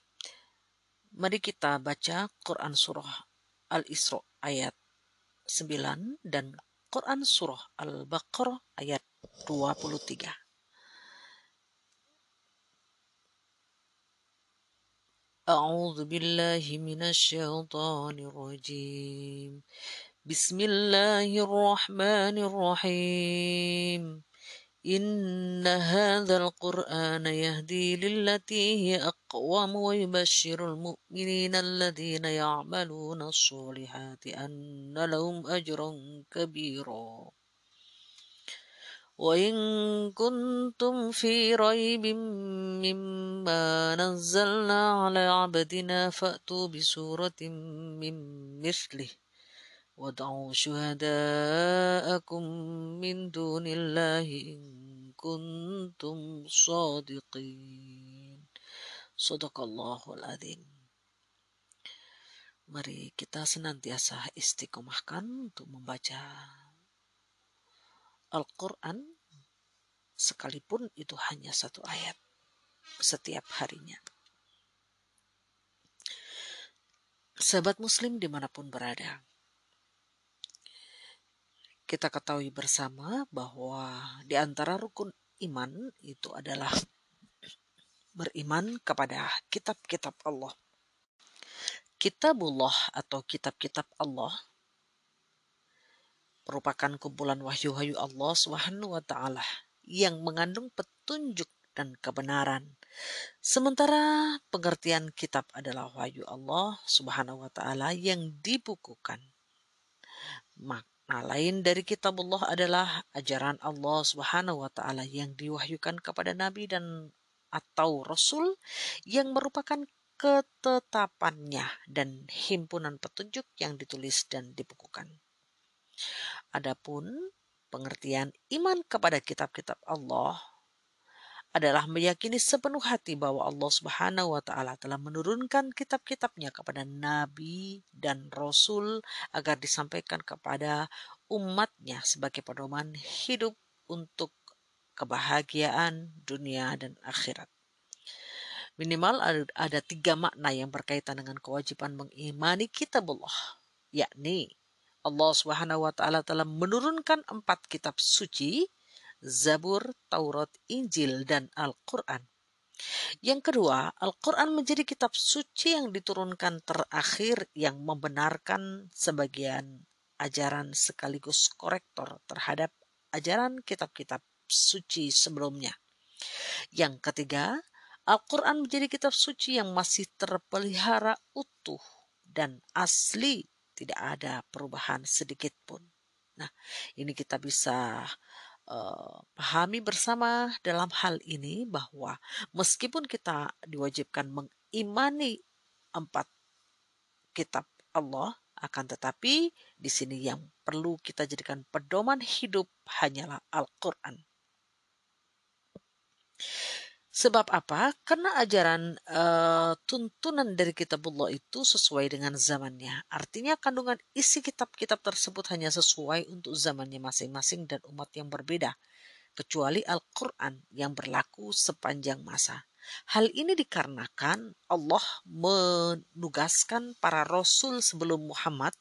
Mari kita baca Quran Surah Al-Isra ayat 9 dan Quran Surah Al-Baqarah ayat 23. أعوذ بالله من الشيطان الرجيم. بسم الله الرحمن الرحيم. إن هذا القرآن يهدي للتي هي أقوم ويبشر المؤمنين الذين يعملون الصالحات أن لهم أجرا كبيرا. وإن كنتم في ريب مما نزلنا على عبدنا فأتوا بسورة من مثله وادعوا شهداءكم من دون الله إن كنتم صادقين صدق الله العظيم Mari kita senantiasa istiqomahkan untuk membaca Al-Quran sekalipun itu hanya satu ayat setiap harinya. Sahabat muslim di mana pun berada, kita ketahui bersama bahwa di antara rukun iman itu adalah beriman kepada kitab-kitab Allah. Kitabullah atau kitab-kitab Allah merupakan kumpulan wahyu-wahyu Allah Subhanahu wa taala yang mengandung petunjuk dan kebenaran. Sementara pengertian kitab adalah wahyu Allah Subhanahu wa taala yang dibukukan. Makna lain dari kitab Allah adalah ajaran Allah Subhanahu wa taala yang diwahyukan kepada nabi dan atau rasul yang merupakan ketetapannya dan himpunan petunjuk yang ditulis dan dibukukan. Adapun pengertian iman kepada kitab-kitab Allah adalah meyakini sepenuh hati bahwa Allah Subhanahu wa taala telah menurunkan kitab-kitabnya kepada nabi dan rasul agar disampaikan kepada umatnya sebagai pedoman hidup untuk kebahagiaan dunia dan akhirat. Minimal ada, tiga makna yang berkaitan dengan kewajiban mengimani kitab Allah, yakni Allah Subhanahu wa taala telah menurunkan empat kitab suci, Zabur, Taurat, Injil, dan Al-Qur'an. Yang kedua, Al-Quran menjadi kitab suci yang diturunkan terakhir yang membenarkan sebagian ajaran sekaligus korektor terhadap ajaran kitab-kitab suci sebelumnya. Yang ketiga, Al-Quran menjadi kitab suci yang masih terpelihara utuh dan asli tidak ada perubahan sedikit pun. Nah, ini kita bisa uh, pahami bersama dalam hal ini bahwa meskipun kita diwajibkan mengimani empat kitab Allah, akan tetapi di sini yang perlu kita jadikan pedoman hidup hanyalah Al-Quran. Sebab apa? Karena ajaran uh, tuntunan dari kitabullah itu sesuai dengan zamannya. Artinya kandungan isi kitab-kitab tersebut hanya sesuai untuk zamannya masing-masing dan umat yang berbeda. Kecuali Al-Quran yang berlaku sepanjang masa. Hal ini dikarenakan Allah menugaskan para rasul sebelum Muhammad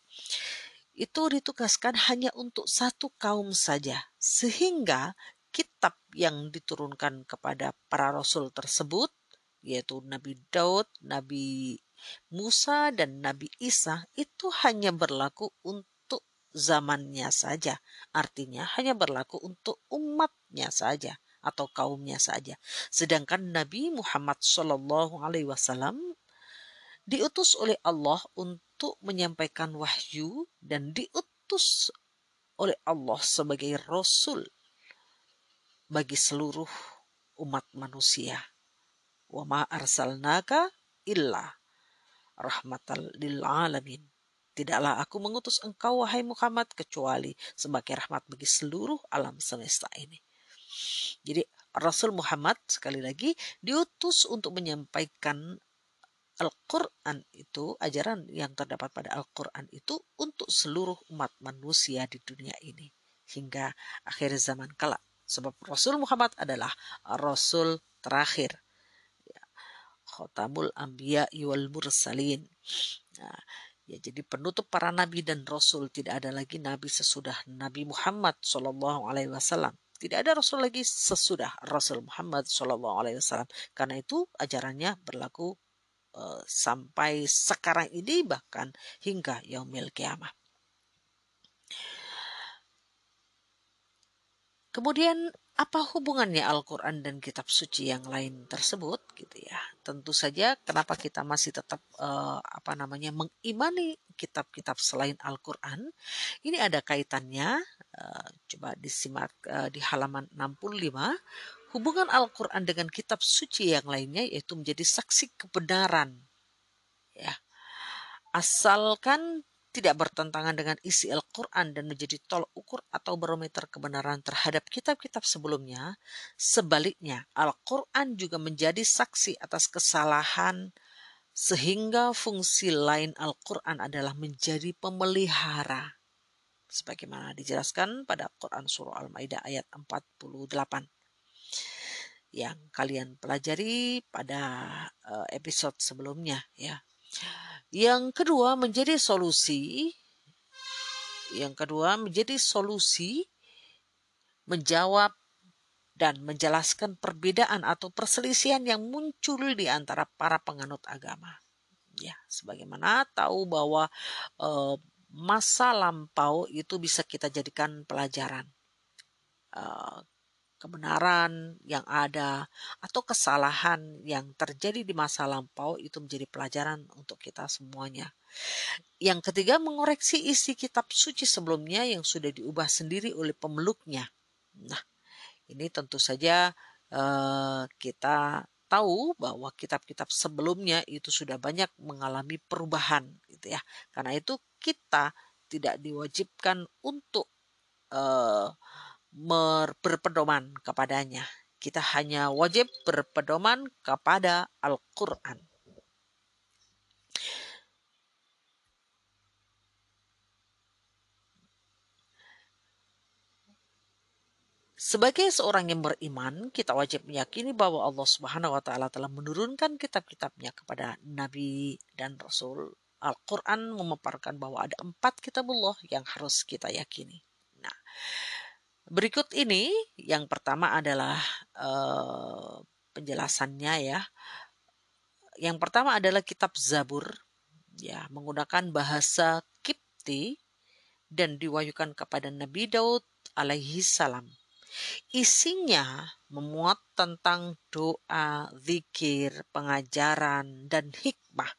itu ditugaskan hanya untuk satu kaum saja. Sehingga kitab yang diturunkan kepada para rasul tersebut yaitu Nabi Daud, Nabi Musa dan Nabi Isa itu hanya berlaku untuk zamannya saja. Artinya hanya berlaku untuk umatnya saja atau kaumnya saja. Sedangkan Nabi Muhammad Wasallam diutus oleh Allah untuk menyampaikan wahyu dan diutus oleh Allah sebagai Rasul bagi seluruh umat manusia. Wa ma arsalnaka illa rahmatal lil alamin. Tidaklah aku mengutus engkau wahai Muhammad kecuali sebagai rahmat bagi seluruh alam semesta ini. Jadi Rasul Muhammad sekali lagi diutus untuk menyampaikan Al-Quran itu, ajaran yang terdapat pada Al-Quran itu untuk seluruh umat manusia di dunia ini. Hingga akhir zaman kelak. Sebab Rasul Muhammad adalah Rasul terakhir. Ya. Khotamul Ambiya wal Mursalin. Nah, ya jadi penutup para nabi dan rasul tidak ada lagi nabi sesudah Nabi Muhammad Shallallahu Alaihi Wasallam. Tidak ada rasul lagi sesudah Rasul Muhammad Shallallahu Alaihi Wasallam. Karena itu ajarannya berlaku uh, sampai sekarang ini bahkan hingga yaumil kiamah. Kemudian apa hubungannya Al-Quran dan kitab suci yang lain tersebut gitu ya? Tentu saja kenapa kita masih tetap uh, apa namanya mengimani kitab-kitab selain Al-Quran? Ini ada kaitannya uh, coba disimak uh, di halaman 65 hubungan Al-Quran dengan kitab suci yang lainnya yaitu menjadi saksi kebenaran ya. Asalkan tidak bertentangan dengan isi Al-Quran dan menjadi tolak ukur atau barometer kebenaran terhadap kitab-kitab sebelumnya. Sebaliknya, Al-Quran juga menjadi saksi atas kesalahan sehingga fungsi lain Al-Quran adalah menjadi pemelihara. Sebagaimana dijelaskan pada Quran Surah Al-Ma'idah ayat 48 yang kalian pelajari pada eh, episode sebelumnya ya. Yang kedua menjadi solusi. Yang kedua menjadi solusi menjawab dan menjelaskan perbedaan atau perselisihan yang muncul di antara para penganut agama. Ya, sebagaimana tahu bahwa e, masa lampau itu bisa kita jadikan pelajaran. E, kebenaran yang ada atau kesalahan yang terjadi di masa lampau itu menjadi pelajaran untuk kita semuanya. Yang ketiga, mengoreksi isi kitab suci sebelumnya yang sudah diubah sendiri oleh pemeluknya. Nah, ini tentu saja uh, kita tahu bahwa kitab-kitab sebelumnya itu sudah banyak mengalami perubahan gitu ya. Karena itu kita tidak diwajibkan untuk uh, berpedoman kepadanya. Kita hanya wajib berpedoman kepada Al-Quran. Sebagai seorang yang beriman, kita wajib meyakini bahwa Allah Subhanahu wa taala telah menurunkan kitab-kitabnya kepada nabi dan rasul. Al-Qur'an memaparkan bahwa ada empat kitabullah yang harus kita yakini. Nah, Berikut ini yang pertama adalah uh, penjelasannya ya. Yang pertama adalah kitab Zabur ya menggunakan bahasa Kipti dan diwahyukan kepada Nabi Daud alaihi salam. Isinya memuat tentang doa, zikir, pengajaran, dan hikmah.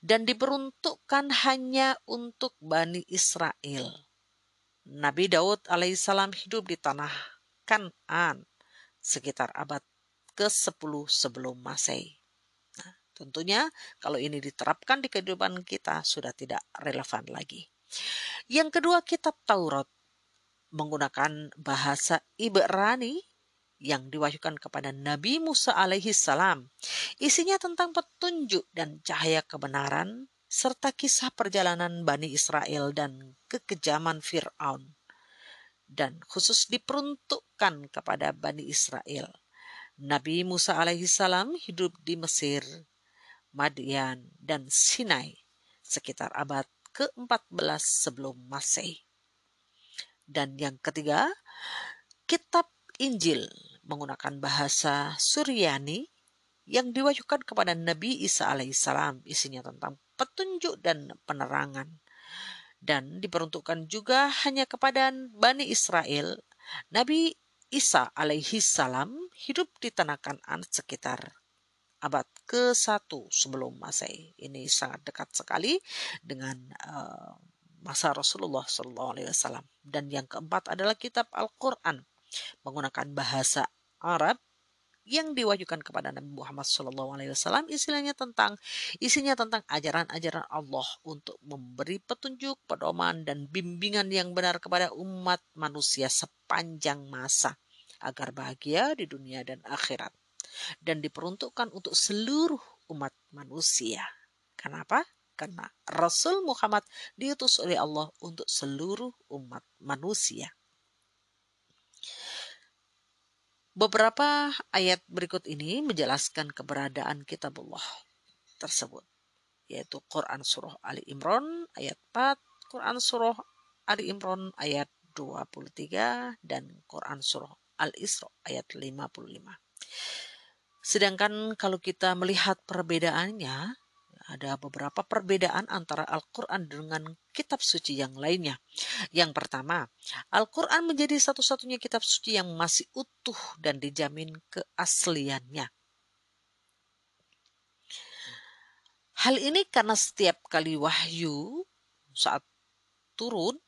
Dan diperuntukkan hanya untuk Bani Israel Nabi Daud alaihissalam hidup di tanah Kanan sekitar abad ke-10 sebelum Masehi. Nah, tentunya kalau ini diterapkan di kehidupan kita sudah tidak relevan lagi. Yang kedua kitab Taurat menggunakan bahasa Ibrani yang diwahyukan kepada Nabi Musa alaihi salam. Isinya tentang petunjuk dan cahaya kebenaran serta kisah perjalanan Bani Israel dan kekejaman Fir'aun dan khusus diperuntukkan kepada Bani Israel. Nabi Musa alaihissalam hidup di Mesir, Madian, dan Sinai sekitar abad ke-14 sebelum Masehi. Dan yang ketiga, kitab Injil menggunakan bahasa Suryani yang diwahyukan kepada Nabi Isa alaihissalam isinya tentang petunjuk dan penerangan. Dan diperuntukkan juga hanya kepada Bani Israel. Nabi Isa alaihi salam hidup di tanah Kanan sekitar abad ke-1 sebelum Masehi. Ini sangat dekat sekali dengan uh, masa Rasulullah Shallallahu alaihi wasallam. Dan yang keempat adalah kitab Al-Qur'an menggunakan bahasa Arab yang diwahyukan kepada Nabi Muhammad SAW istilahnya tentang isinya tentang ajaran-ajaran Allah untuk memberi petunjuk, pedoman dan bimbingan yang benar kepada umat manusia sepanjang masa agar bahagia di dunia dan akhirat dan diperuntukkan untuk seluruh umat manusia. Kenapa? Karena Rasul Muhammad diutus oleh Allah untuk seluruh umat manusia. Beberapa ayat berikut ini menjelaskan keberadaan kitabullah tersebut, yaitu Quran Surah Ali Imran ayat 4, Quran Surah Ali Imran ayat 23, dan Quran Surah Al-Isra ayat 55. Sedangkan kalau kita melihat perbedaannya, ada beberapa perbedaan antara Al-Quran dengan kitab suci yang lainnya. Yang pertama, Al-Quran menjadi satu-satunya kitab suci yang masih utuh dan dijamin keasliannya. Hal ini karena setiap kali wahyu saat turun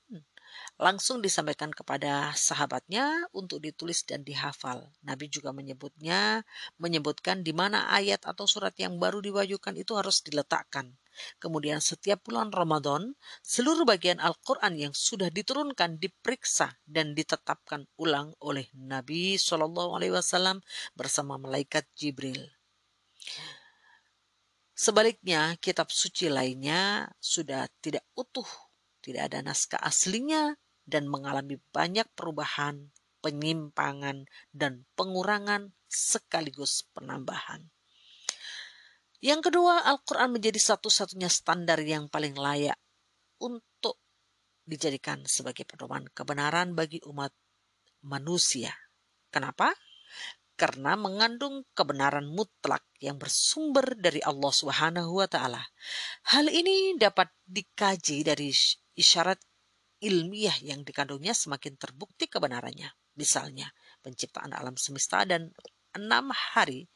langsung disampaikan kepada sahabatnya untuk ditulis dan dihafal. Nabi juga menyebutnya, menyebutkan di mana ayat atau surat yang baru diwahyukan itu harus diletakkan. Kemudian setiap bulan Ramadan, seluruh bagian Al-Quran yang sudah diturunkan diperiksa dan ditetapkan ulang oleh Nabi Shallallahu Alaihi Wasallam bersama malaikat Jibril. Sebaliknya, kitab suci lainnya sudah tidak utuh, tidak ada naskah aslinya, dan mengalami banyak perubahan, penyimpangan, dan pengurangan sekaligus penambahan. Yang kedua, Al-Quran menjadi satu-satunya standar yang paling layak untuk dijadikan sebagai pedoman kebenaran bagi umat manusia. Kenapa? Karena mengandung kebenaran mutlak yang bersumber dari Allah Subhanahu wa taala. Hal ini dapat dikaji dari isyarat ilmiah yang dikandungnya semakin terbukti kebenarannya. Misalnya, penciptaan alam semesta dan enam hari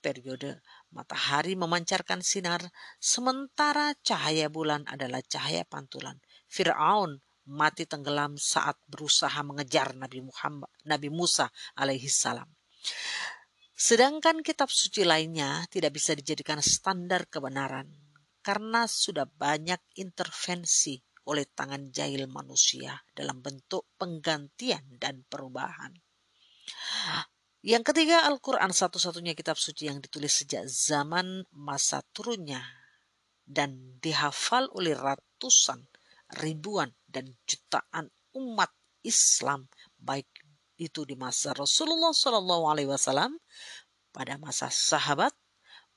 periode matahari memancarkan sinar, sementara cahaya bulan adalah cahaya pantulan. Fir'aun mati tenggelam saat berusaha mengejar Nabi Muhammad, Nabi Musa alaihi salam. Sedangkan kitab suci lainnya tidak bisa dijadikan standar kebenaran karena sudah banyak intervensi oleh tangan jahil manusia dalam bentuk penggantian dan perubahan. Yang ketiga, Al-Quran satu-satunya kitab suci yang ditulis sejak zaman masa turunnya dan dihafal oleh ratusan, ribuan, dan jutaan umat Islam baik itu di masa Rasulullah Shallallahu Alaihi Wasallam, pada masa sahabat,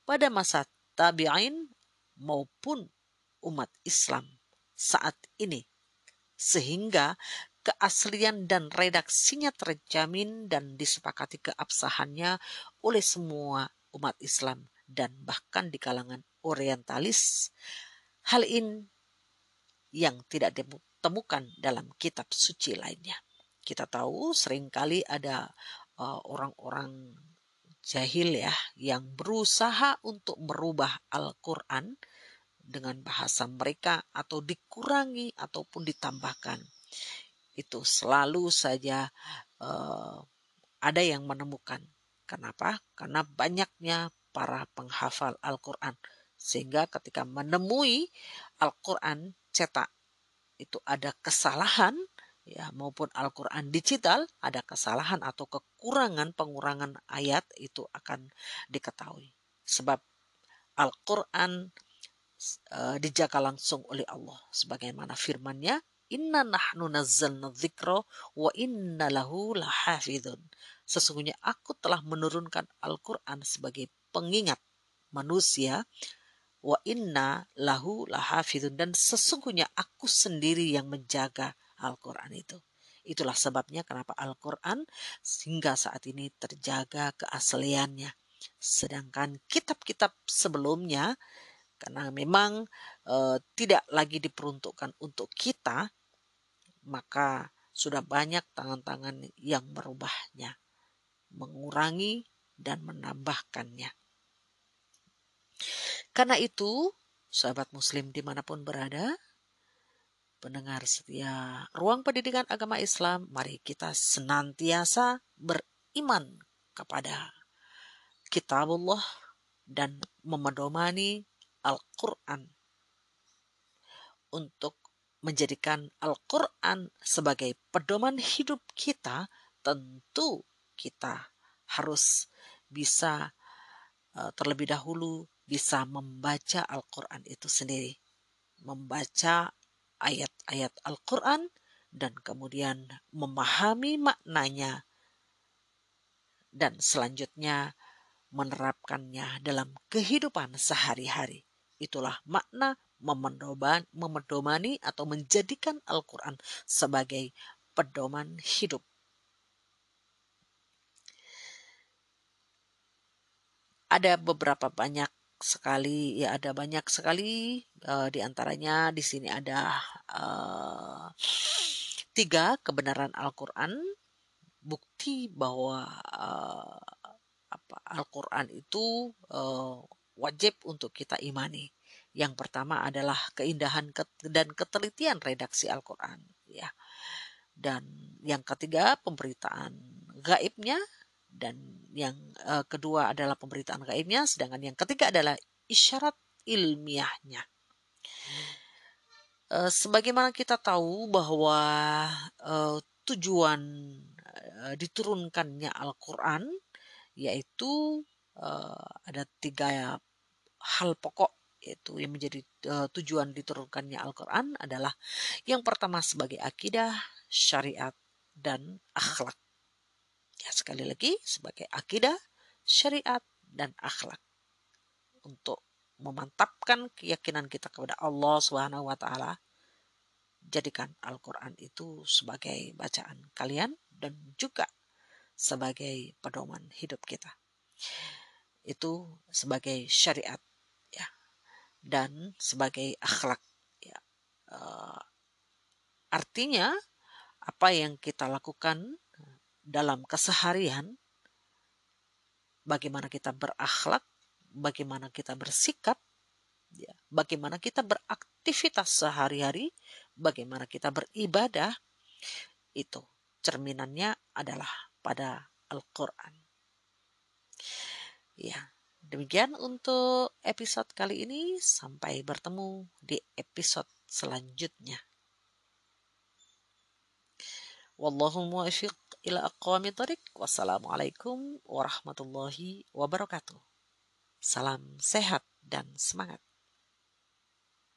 pada masa tabi'in maupun umat Islam saat ini. Sehingga keaslian dan redaksinya terjamin dan disepakati keabsahannya oleh semua umat Islam dan bahkan di kalangan orientalis. Hal ini yang tidak ditemukan dalam kitab suci lainnya. Kita tahu sering kali ada uh, orang-orang uh, jahil ya yang berusaha untuk merubah Al-Qur'an dengan bahasa mereka atau dikurangi ataupun ditambahkan. Itu selalu saja uh, ada yang menemukan. Kenapa? Karena banyaknya para penghafal Al-Quran. Sehingga ketika menemui Al-Quran cetak itu ada kesalahan ya maupun Al-Qur'an digital ada kesalahan atau kekurangan pengurangan ayat itu akan diketahui. Sebab Al-Qur'an uh, dijaga langsung oleh Allah sebagaimana firman-Nya Inna nahnu nazzalna dzikra wa inna lahu lahafidun. Sesungguhnya aku telah menurunkan Al-Qur'an sebagai pengingat manusia wa inna lahu lahafidun dan sesungguhnya aku sendiri yang menjaga Al-Quran itu. Itulah sebabnya kenapa Al-Quran hingga saat ini terjaga keasliannya. Sedangkan kitab-kitab sebelumnya karena memang e, tidak lagi diperuntukkan untuk kita, maka sudah banyak tangan-tangan yang merubahnya, mengurangi dan menambahkannya. Karena itu, sahabat muslim di mana pun berada, pendengar setia ruang pendidikan agama Islam, mari kita senantiasa beriman kepada kitabullah dan memedomani Al-Quran untuk menjadikan Al-Quran sebagai pedoman hidup kita, tentu kita harus bisa uh, terlebih dahulu bisa membaca Al-Quran itu sendiri. Membaca ayat-ayat Al-Quran dan kemudian memahami maknanya dan selanjutnya menerapkannya dalam kehidupan sehari-hari. Itulah makna memedomani atau menjadikan Al-Quran sebagai pedoman hidup. Ada beberapa banyak sekali ya ada banyak sekali uh, di antaranya di sini ada uh, tiga kebenaran Al-Qur'an bukti bahwa uh, apa Al-Qur'an itu uh, wajib untuk kita imani. Yang pertama adalah keindahan dan ketelitian redaksi Al-Qur'an ya. Dan yang ketiga pemberitaan gaibnya dan yang uh, kedua adalah pemberitaan gaibnya sedangkan yang ketiga adalah isyarat ilmiahnya. Uh, sebagaimana kita tahu bahwa uh, tujuan diturunkannya Al-Qur'an yaitu uh, ada tiga hal pokok yaitu yang menjadi uh, tujuan diturunkannya Al-Qur'an adalah yang pertama sebagai akidah, syariat dan akhlak. Ya, sekali lagi sebagai akidah, syariat, dan akhlak. Untuk memantapkan keyakinan kita kepada Allah Subhanahu wa taala, jadikan Al-Qur'an itu sebagai bacaan kalian dan juga sebagai pedoman hidup kita. Itu sebagai syariat ya dan sebagai akhlak ya. Uh, artinya apa yang kita lakukan dalam keseharian, bagaimana kita berakhlak, bagaimana kita bersikap, ya, bagaimana kita beraktivitas sehari-hari, bagaimana kita beribadah, itu cerminannya adalah pada Al-Quran. Ya, demikian untuk episode kali ini. Sampai bertemu di episode selanjutnya. Wallahu muwaffiq ila aqwami tariq. Wassalamualaikum warahmatullahi wabarakatuh. Salam sehat dan semangat.